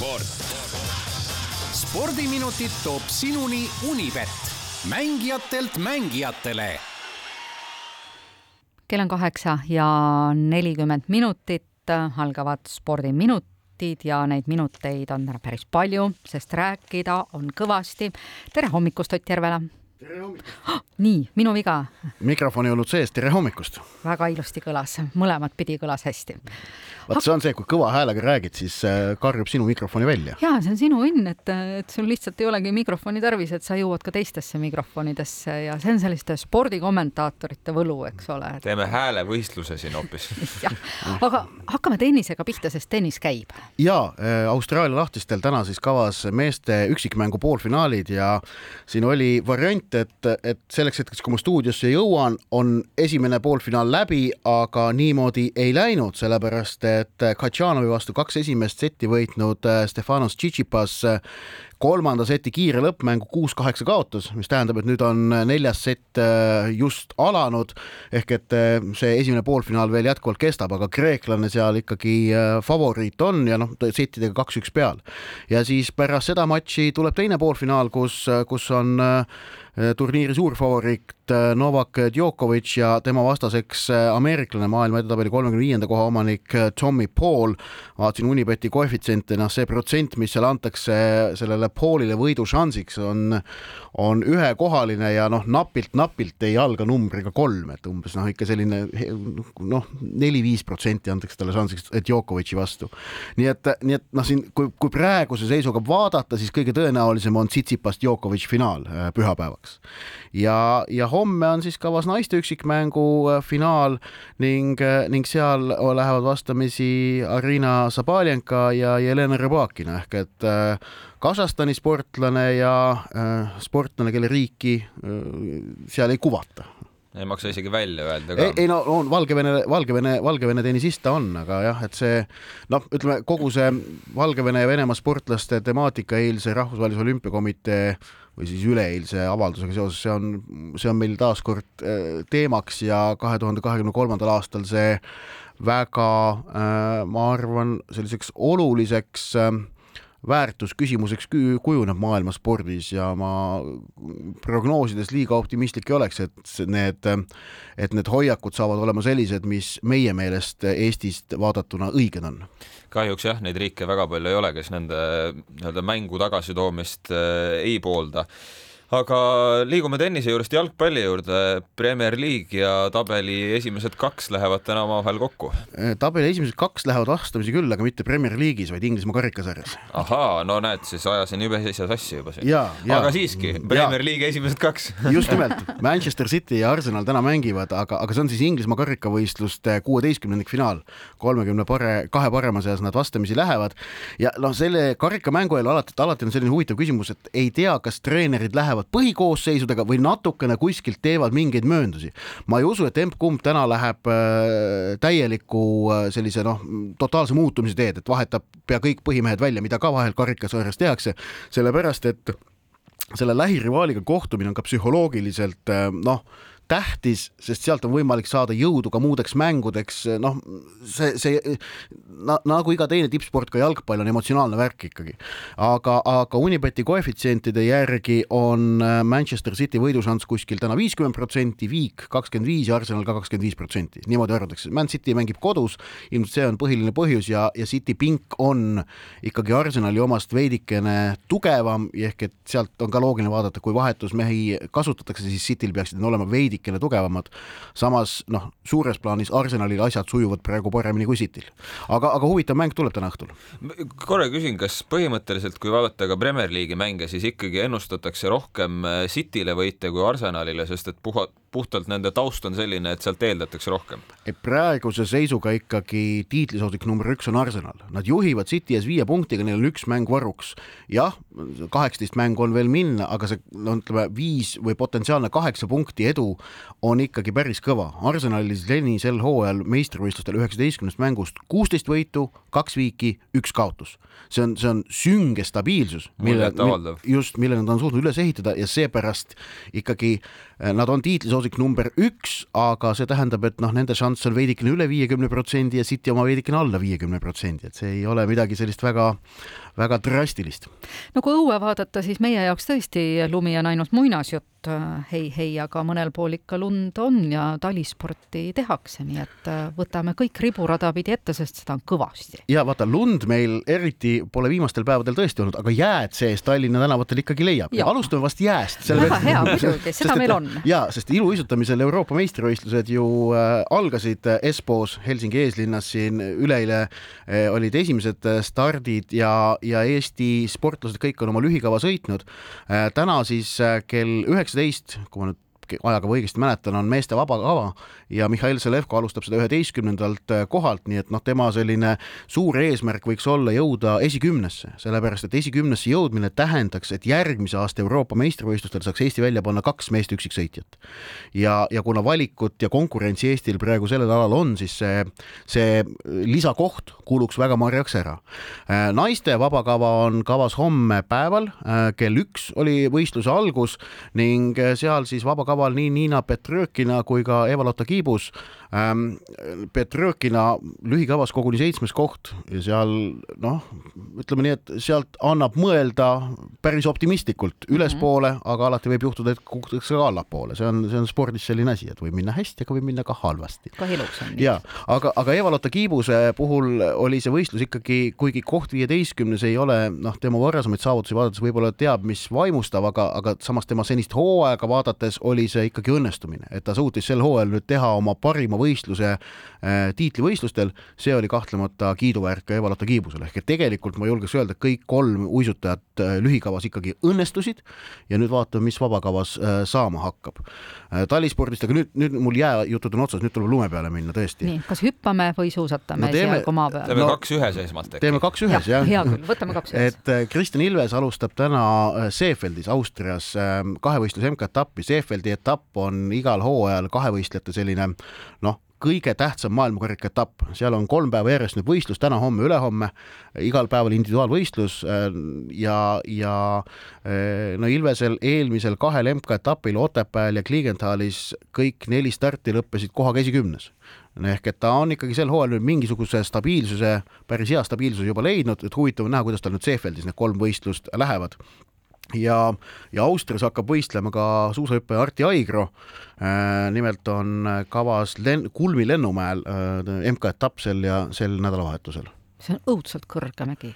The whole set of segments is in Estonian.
sport. spordiminutid toob sinuni Unibet, mängijatelt mängijatele. kell on kaheksa ja nelikümmend minutit, algavad spordiminutid ja neid minuteid on täna päris palju, sest rääkida on kõvasti. tere hommikust, Ott Järvela! Tere hommikust! nii, minu viga. mikrofon ei olnud sees, tere hommikust! väga ilusti kõlas, mõlemat pidi kõlas hästi. vaat see on see, kui kõva häälega räägid, siis äh, karjub sinu mikrofoni välja. ja see on sinu õnn, et, et sul lihtsalt ei olegi mikrofoni tarvis, et sa jõuad ka teistesse mikrofonidesse ja see on selliste spordikommentaatorite võlu, eks ole et.... teeme häälevõistluse siin hoopis jah, aga hakkame tennisega pihta, sest tennis käib. ja äh, Austraalia lahtistel täna siis kavas meeste üksikmängu poolfinaalid ja siin oli variant, et, et selleks hetkeks, kui ma stuudiosse jõuan, on esimene poolfinaal läbi, aga niimoodi ei läinud, sellepärast et Katšanovi vastu kaks esimest setti võitnud äh, Stefanos Tšitšipas kolmanda seti kiire lõppmängu kuus-kaheksa kaotus, mis tähendab, et nüüd on neljas sett äh, just alanud ehk et äh, see esimene poolfinaal veel jätkuvalt kestab, aga kreeklane seal ikkagi äh, favoriit on ja noh, settidega kaks-üks peal. ja siis pärast seda matši tuleb teine poolfinaal, kus, kus on turniiri suurfavoriit Novak Djokovic ja tema vastaseks ameeriklane, maailma edetabeli kolmekümne viienda koha omanik Tommy Paul. vaatasin Unibeti koefitsiente, noh, see protsent, mis seal antakse sellele Paulile võidušansiks on, on ühekohaline ja noh, napilt-napilt ei alga numbriga kolm, et umbes noh, ikka selline noh, neli-viis protsenti antakse talle šansiks Djokovic'i vastu. nii et, nii et noh, siin kui, kui praeguse seisuga vaadata, siis kõige tõenäolisem on Tsitsipas Djokovic finaal pühapäevaks ja, ja homme on siis kavas naiste üksikmängu finaal ning, ning seal lähevad vastamisi Arina Sabaljenka ja Jelena Rybakina ehk et Kasahstani sportlane ja äh, sportlane, kelle riiki äh, seal ei kuvata. ei maksa isegi välja öelda ka. ei, ei no on Valgevene, Valgevene, Valgevene tennisist ta on, aga jah, et see noh, ütleme kogu see Valgevene ja Venemaa sportlaste temaatika eilse Rahvusvahelise Olümpiakomitee või siis üleeilse avaldusega seoses, see on, see on meil taaskord äh, teemaks ja kahe tuhande kahekümne kolmandal aastal see väga, ma arvan, selliseks oluliseks äh, väärtusküsimuseks kujuneb maailma spordis ja ma prognoosides liiga optimistlik ei oleks, et need, et need hoiakud saavad olema sellised, mis meie meelest Eestist vaadatuna õiged on. kahjuks jah, neid riike väga palju ei ole, kes nende nii-öelda mängu tagasitoomist äh, ei poolda aga liigume tennise juurest jalgpalli juurde. Premier League ja tabeli esimesed kaks lähevad täna omavahel kokku. Äh, tabeli esimesed kaks lähevad vastamisi küll, aga mitte Premier League'is, vaid Inglismaa karikasarjas. ahaa, no näed, siis ajasin jube asja sassi juba siin. aga siiski, Premier League'i esimesed kaks just nimelt, Manchester City ja Arsenal täna mängivad, aga, aga see on siis Inglismaa karikavõistluste kuueteistkümnendik finaal. kolmekümne pare, kahe parema seas nad vastamisi lähevad ja noh, selle karikamängu eel alati, alati on selline huvitav küsimus, et ei tea, kas treenerid lähevad tulevad põhikoosseisudega või natukene kuskilt teevad mingeid mööndusi. ma ei usu, et emb-kumb täna läheb äh, täieliku äh, sellise noh, totaalse muutumise teed, et vahetab pea kõik põhimehed välja, mida ka vahel karikasarjas tehakse, sellepärast et selle lähirivaaliga kohtumine on ka psühholoogiliselt äh, noh, tähtis, sest sealt on võimalik saada jõudu ka muudeks mängudeks, noh, see, see na, nagu iga teine tippsport, ka jalgpall on emotsionaalne värk ikkagi. aga, aga Unibeti koefitsientide järgi on äh, Manchester City võidušanss kuskil täna viiskümmend protsenti, Viik kakskümmend viis ja Arsenal ka kakskümmend viis protsenti, niimoodi arvatakse. Man City mängib kodus, ilmselt see on põhiline põhjus ja, ja City pink on ikkagi Arsenali omast veidikene tugevam, ehk et sealt on ka loogiline vaadata, kui vahetusmehi kasutatakse, siis Cityl peaksid olema veidi veidikene tugevamad. samas noh, suures plaanis Arsenalil asjad sujuvad praegu paremini kui Cityl. aga, aga huvitav mäng tuleb täna õhtul. korra küsin, kas põhimõtteliselt, kui vaadata ka Premier League'i mänge, siis ikkagi ennustatakse rohkem äh, Cityle võite kui Arsenalile, sest et puha, puhtalt nende taust on selline, et sealt eeldatakse rohkem? praeguse seisuga ikkagi tiitlisoosik number üks on Arsenal, nad juhivad City ees viie punktiga, neil on üks mäng varuks. jah, kaheksateist mängu on veel minna, aga see no ütleme, viis või potentsiaalne kaheksa punkti edu on ikkagi päris kõva. Arsenalis Leni sel hooajal meistrivõistlustel üheksateistkümnest mängust kuusteist võitu, kaks viiki, üks kaotus. see on, see on sünge stabiilsus, mille, just, mille nad on suutnud üles ehitada ja seepärast ikkagi eh, nad on tiitlisoosik tippsoosik number üks, aga see tähendab, et noh, nende šanss on veidikene üle viiekümne protsendi ja City oma veidikene alla viiekümne protsendi, et see ei ole midagi sellist väga väga drastilist. no kui õue vaadata, siis meie jaoks tõesti lumi on ainult muinasjutt, hei, hei, aga mõnel pool ikka lund on ja talisporti tehakse, nii et äh, võtame kõik riburada pidi ette, sest seda on kõvasti. ja vaata, lund meil eriti pole viimastel päevadel tõesti olnud, aga jääd sees Tallinna tänavatel ikkagi leiab. alustame vast jääst. väga hea, muidugi, seda meil on. ja, sest iluuisutamisel Euroopa meistrivõistlused ju äh, algasid äh, Espoos Helsingi eeslinnas siin üleeile äh, olid esimesed äh, stardid ja, ja Eesti sportlased kõik on oma lühikava sõitnud. täna siis kell üheksateist, kui ma nüüd ajakava õigesti mäletan, on meeste vaba kava ja Mihhail Selevko alustab seda üheteistkümnendalt äh, kohalt, nii et noh, tema selline suur eesmärk võiks olla jõuda esikümnesse, sellepärast et esikümnesse jõudmine tähendaks, et järgmise aasta Euroopa meistrivõistlustel saaks Eesti välja panna kaks meest üksiksõitjat. ja, ja kuna valikut ja konkurentsi Eestil praegu sellel alal on, siis see, see lisakoht kuuluks väga marjaks ära. Äh, naiste vabakava on kavas homme päeval, äh, kell üks oli võistluse algus ning seal siis vabakaval nii Niina Petrõkina kui ka Eva-Lotta Kiip tiibus ähm,. Petrõkina lühikavas koguni seitsmes koht ja seal noh, ütleme nii, et sealt annab mõelda päris optimistlikult ülespoole mm, -hmm. aga alati võib juhtuda, et kukutakse ka allapoole, see on, see on spordis selline asi, et võib minna hästi, aga võib minna ka halvasti. ka eluks on nii. ja, aga, aga Eva-Lotta Kiibuse puhul oli see võistlus ikkagi, kuigi koht viieteistkümnes ei ole noh, tema varasemaid saavutusi vaadates võib-olla teab, mis vaimustav, aga, aga samas tema senist hooaega vaadates oli see ikkagi õnnestumine, et ta suutis sel hooajal nüüd teha oma parima võistluse äh, tiitlivõistlustel, see oli kahtlemata kiiduväärt ka Eva-Lotta Kiibusele, ehk et tegelikult ma julgeks öelda, et kõik kolm uisutajat äh, lühikavas ikkagi õnnestusid ja nüüd vaatame, mis vabakavas äh, saama hakkab. talispordist, aga nüüd, nüüd mul jääjutud on otsas, nüüd tuleb lume peale minna tõesti. nii, kas hüppame või suusatame no teeme, esialgu maa peal? teeme no, kaks ühes esmalt äkki. teeme kaks ühes ja, jah. hea küll, võtame kaks ühes. et Kristjan Ilves alustab täna Seefeldis Austrias kahevõistluse MK-etappi, Seefeldi etapp on igal hooajal kahevõistlejate selline noh, kõige tähtsam maailmakarika etapp, seal on kolm päeva järjest nüüd võistlus, täna, homme, ülehomme, igal päeval individuaalvõistlus äh, ja, ja äh, no Ilvesel eelmisel kahel MK-etapil Otepääl ja Kliigenthalis kõik neli starti lõppesid kohaga esikümnes ehk et ta on ikkagi sel hooajal nüüd mingisuguse stabiilsuse, päris hea stabiilsuse juba leidnud, et huvitav on näha, kuidas tal nüüd Seefeldis need kolm võistlust lähevad ja, ja Austrias hakkab võistlema ka suusahüppaja Arti Aigro. Äh, nimelt on kavas len-, Kulmi lennumäel äh, MK-etapp sel ja sel nädalavahetusel. see on õudselt kõrge mägi.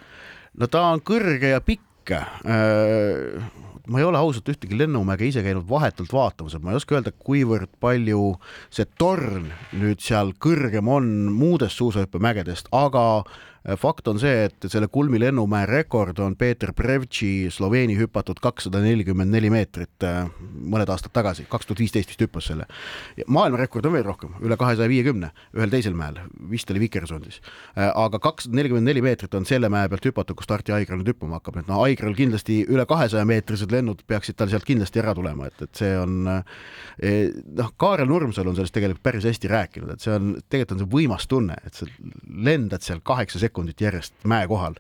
no ta on kõrge ja pikk äh, ma ei ole ausalt ühtegi lennumäge ise käinud vahetult vaatamas, et ma ei oska öelda, kuivõrd palju see torn nüüd seal kõrgem on muudest suusahüppemägedest, aga fakt on see, et selle Kulmi lennumäe rekord on Peeter Prevtši Sloveeni hüpatud kakssada nelikümmend neli meetrit äh, mõned aastad tagasi, kaks tuhat viisteist vist hüppas selle. maailmarekord on veel rohkem, üle kahesaja viiekümne, ühel teisel mäel, vist oli Vikersondis. Äh, aga kakssada nelikümmend neli meetrit on selle mäe pealt hüpatud, kus Tarti Aigral nüüd hüppama hakkab, et noh, Aigral kindlasti üle kahesaja meetrised lennud peaksid tal sealt kindlasti ära tulema, et, et see on äh, noh, Kaarel Nurmsalu on sellest tegelikult päris hästi rääkinud, et see on, tegelikult on see võimas tunne, et sa lendad seal kaheksa sekundit sekundit järjest mäe kohal.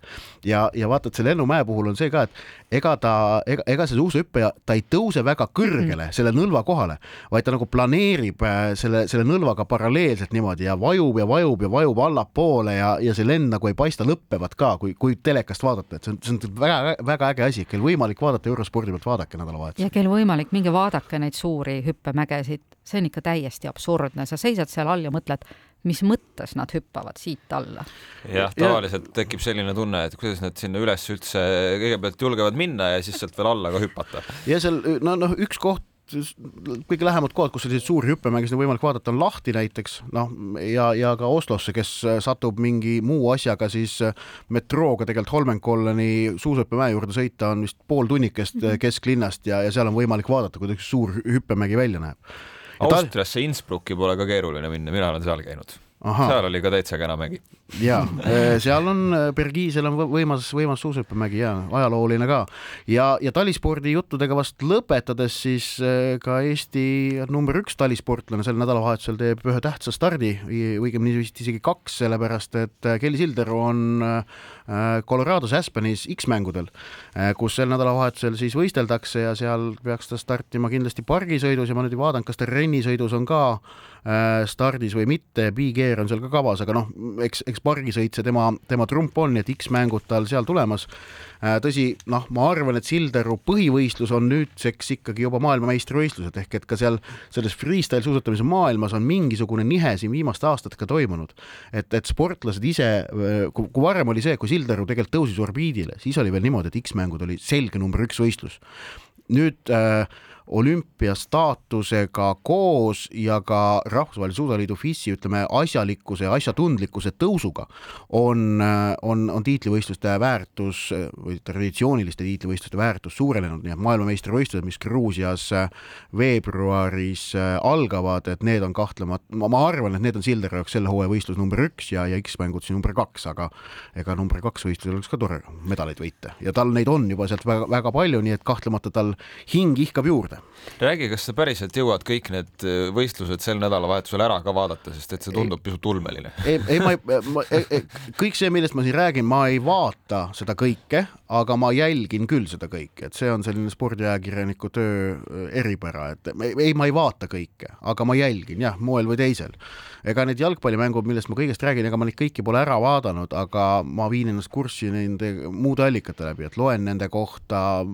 ja, ja vaata, et selle lennumäe puhul on see ka, et ega ta, ega, ega see suusahüppaja, ta ei tõuse väga kõrgele mm. selle nõlva kohale, vaid ta nagu planeerib äh, selle, selle nõlvaga paralleelselt niimoodi ja vajub ja vajub ja vajub allapoole ja, ja see lend nagu ei paista lõppevat ka, kui, kui telekast vaadata, et see on, see on väga-väga äge asi, kel võimalik vaadata Eurospordi pealt, vaadake nädalavahetusel. ja kel võimalik, minge vaadake neid suuri hüppemägesid, see on ikka täiesti absurdne, sa seisad seal all ja mõtled, mis mõttes nad hüppavad siit alla. jah, tavaliselt ja... tekib selline tunne, et kuidas nad sinna üles üldse kõigepealt julgevad minna ja siis sealt veel alla ka hüpata. ja seal no noh, üks koht kõige lähemad kohad, kus selliseid suuri hüppemägesid on võimalik vaadata, on Lahti näiteks, noh, ja, ja ka Oslosse, kes satub mingi muu asjaga siis metrooga tegelikult Holmenkollani suusahüppemäe juurde sõita, on vist pool tunnikest mm -hmm. kesklinnast ja, ja seal on võimalik vaadata, kuidas üks suur hüppemägi välja näeb Austriasse Innsbrucki pole ka keeruline minna, mina olen seal käinud seal oli ka täitsa kena mägi. ja seal on Bergiisel on võimas, võimas suusahüppemägi ja ajalooline ka. Ja, ja talispordi juttudega vast lõpetades siis ka Eesti number üks talisportlane sel nädalavahetusel teeb ühe tähtsa stardi, õigemini vist isegi kaks, sellepärast et Kelly Sildaru on Colorado's Aspenis X-mängudel, kus sel nädalavahetusel siis võisteldakse ja seal peaks ta startima kindlasti pargisõidus ja ma nüüd ei vaadanud, kas ta rennisõidus on ka stardis või mitte, Big Air on seal ka kavas, aga noh, eks, eks pargisõit see tema, tema trump on, nii et X-mängud tal seal tulemas. Äh, tõsi, noh, ma arvan, et Sildaru põhivõistlus on nüüdseks ikkagi juba maailmameistrivõistlused ehk et ka seal selles freestyle suusatamise maailmas on mingisugune nihe siin viimaste aastatega toimunud. et, et sportlased ise, äh, kui varem oli see, kui Sildaru tegelikult tõusis orbiidile, siis oli veel niimoodi, et X-mängud oli selge number üks võistlus. nüüd äh, olümpiastaatusega koos ja ka Rahvusvahelise Suusaliidu FIS-i ütleme asjalikkuse ja asjatundlikkuse tõusuga on, on, on tiitlivõistluste väärtus või traditsiooniliste tiitlivõistluste väärtus suurenenud, nii et maailmameistrivõistlused, mis Gruusias veebruaris algavad, et need on kahtlemata, ma arvan, et need on Sildaru jaoks selle hooaja võistlus number üks ja, ja X-mängud siis number kaks, aga ega number kaks võistlusel oleks ka tore medaleid võita. Ja tal neid on juba sealt väga, väga palju, nii et kahtlemata tal hing ihkab juurde juurde. räägi, kas sa päriselt jõuad kõik need äh, võistlused sel nädalavahetusel ära ka vaadata, sest et see tundub ei, pisut ulmeline. ei, ei ma ma, kõik see, millest ma siin räägin, ma ei vaata seda kõike, aga ma jälgin küll seda kõike, et see on selline spordiajakirjaniku töö äh, eripära, et ei, ma ei vaata kõike, aga ma jälgin jah, moel või teisel. ega need jalgpallimängud, millest ma kõigest räägin, ega ma neid kõiki pole ära vaadanud, aga ma viin ennast kurssi nende muude allikate läbi, et loen nende kohta,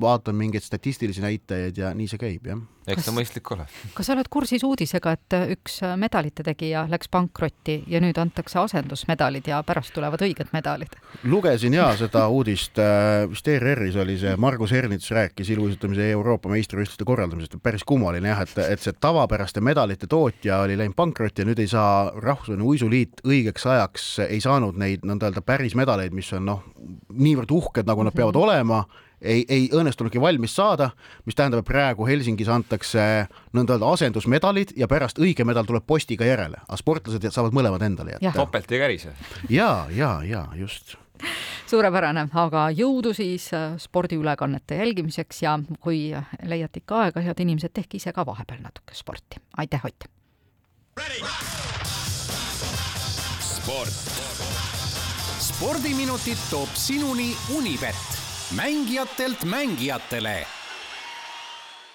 vaatan mingeid statistilisi näitajaid, teed ja nii see käib, jah. eks ta mõistlik ole. kas sa oled kursis uudisega, et üks medalite tegija läks pankrotti ja nüüd antakse asendusmedalid ja pärast tulevad õiged medalid? lugesin ja seda uudist, äh, vist ERR-is oli see, Margus Ernits rääkis iluuisutamise Euroopa meistrivõistluste korraldamisest, päris kummaline jah, et, et see tavapäraste medalite tootja oli läinud pankrotti ja nüüd ei saa Rahvusvaheline Uisuliit õigeks ajaks, ei saanud neid nõnda öelda päris medaleid, mis on noh, niivõrd uhked, nagu nad peavad mm -hmm. olema ei, ei õnnestunudki valmis saada, mis tähendab, et praegu Helsingis antakse nõnda öelda asendusmedalid ja pärast õige medal tuleb postiga järele, aga sportlased saavad mõlemad endale jätta. topelt ei kärise. ja, ja, ja just suurepärane, aga jõudu siis äh, spordiülekannete jälgimiseks ja kui leiate ikka aega, head inimesed, tehke ise ka vahepeal natuke sporti. aitäh, Ott! sport. spordiminutid toob sinuni Unibet mängijatelt mängijatele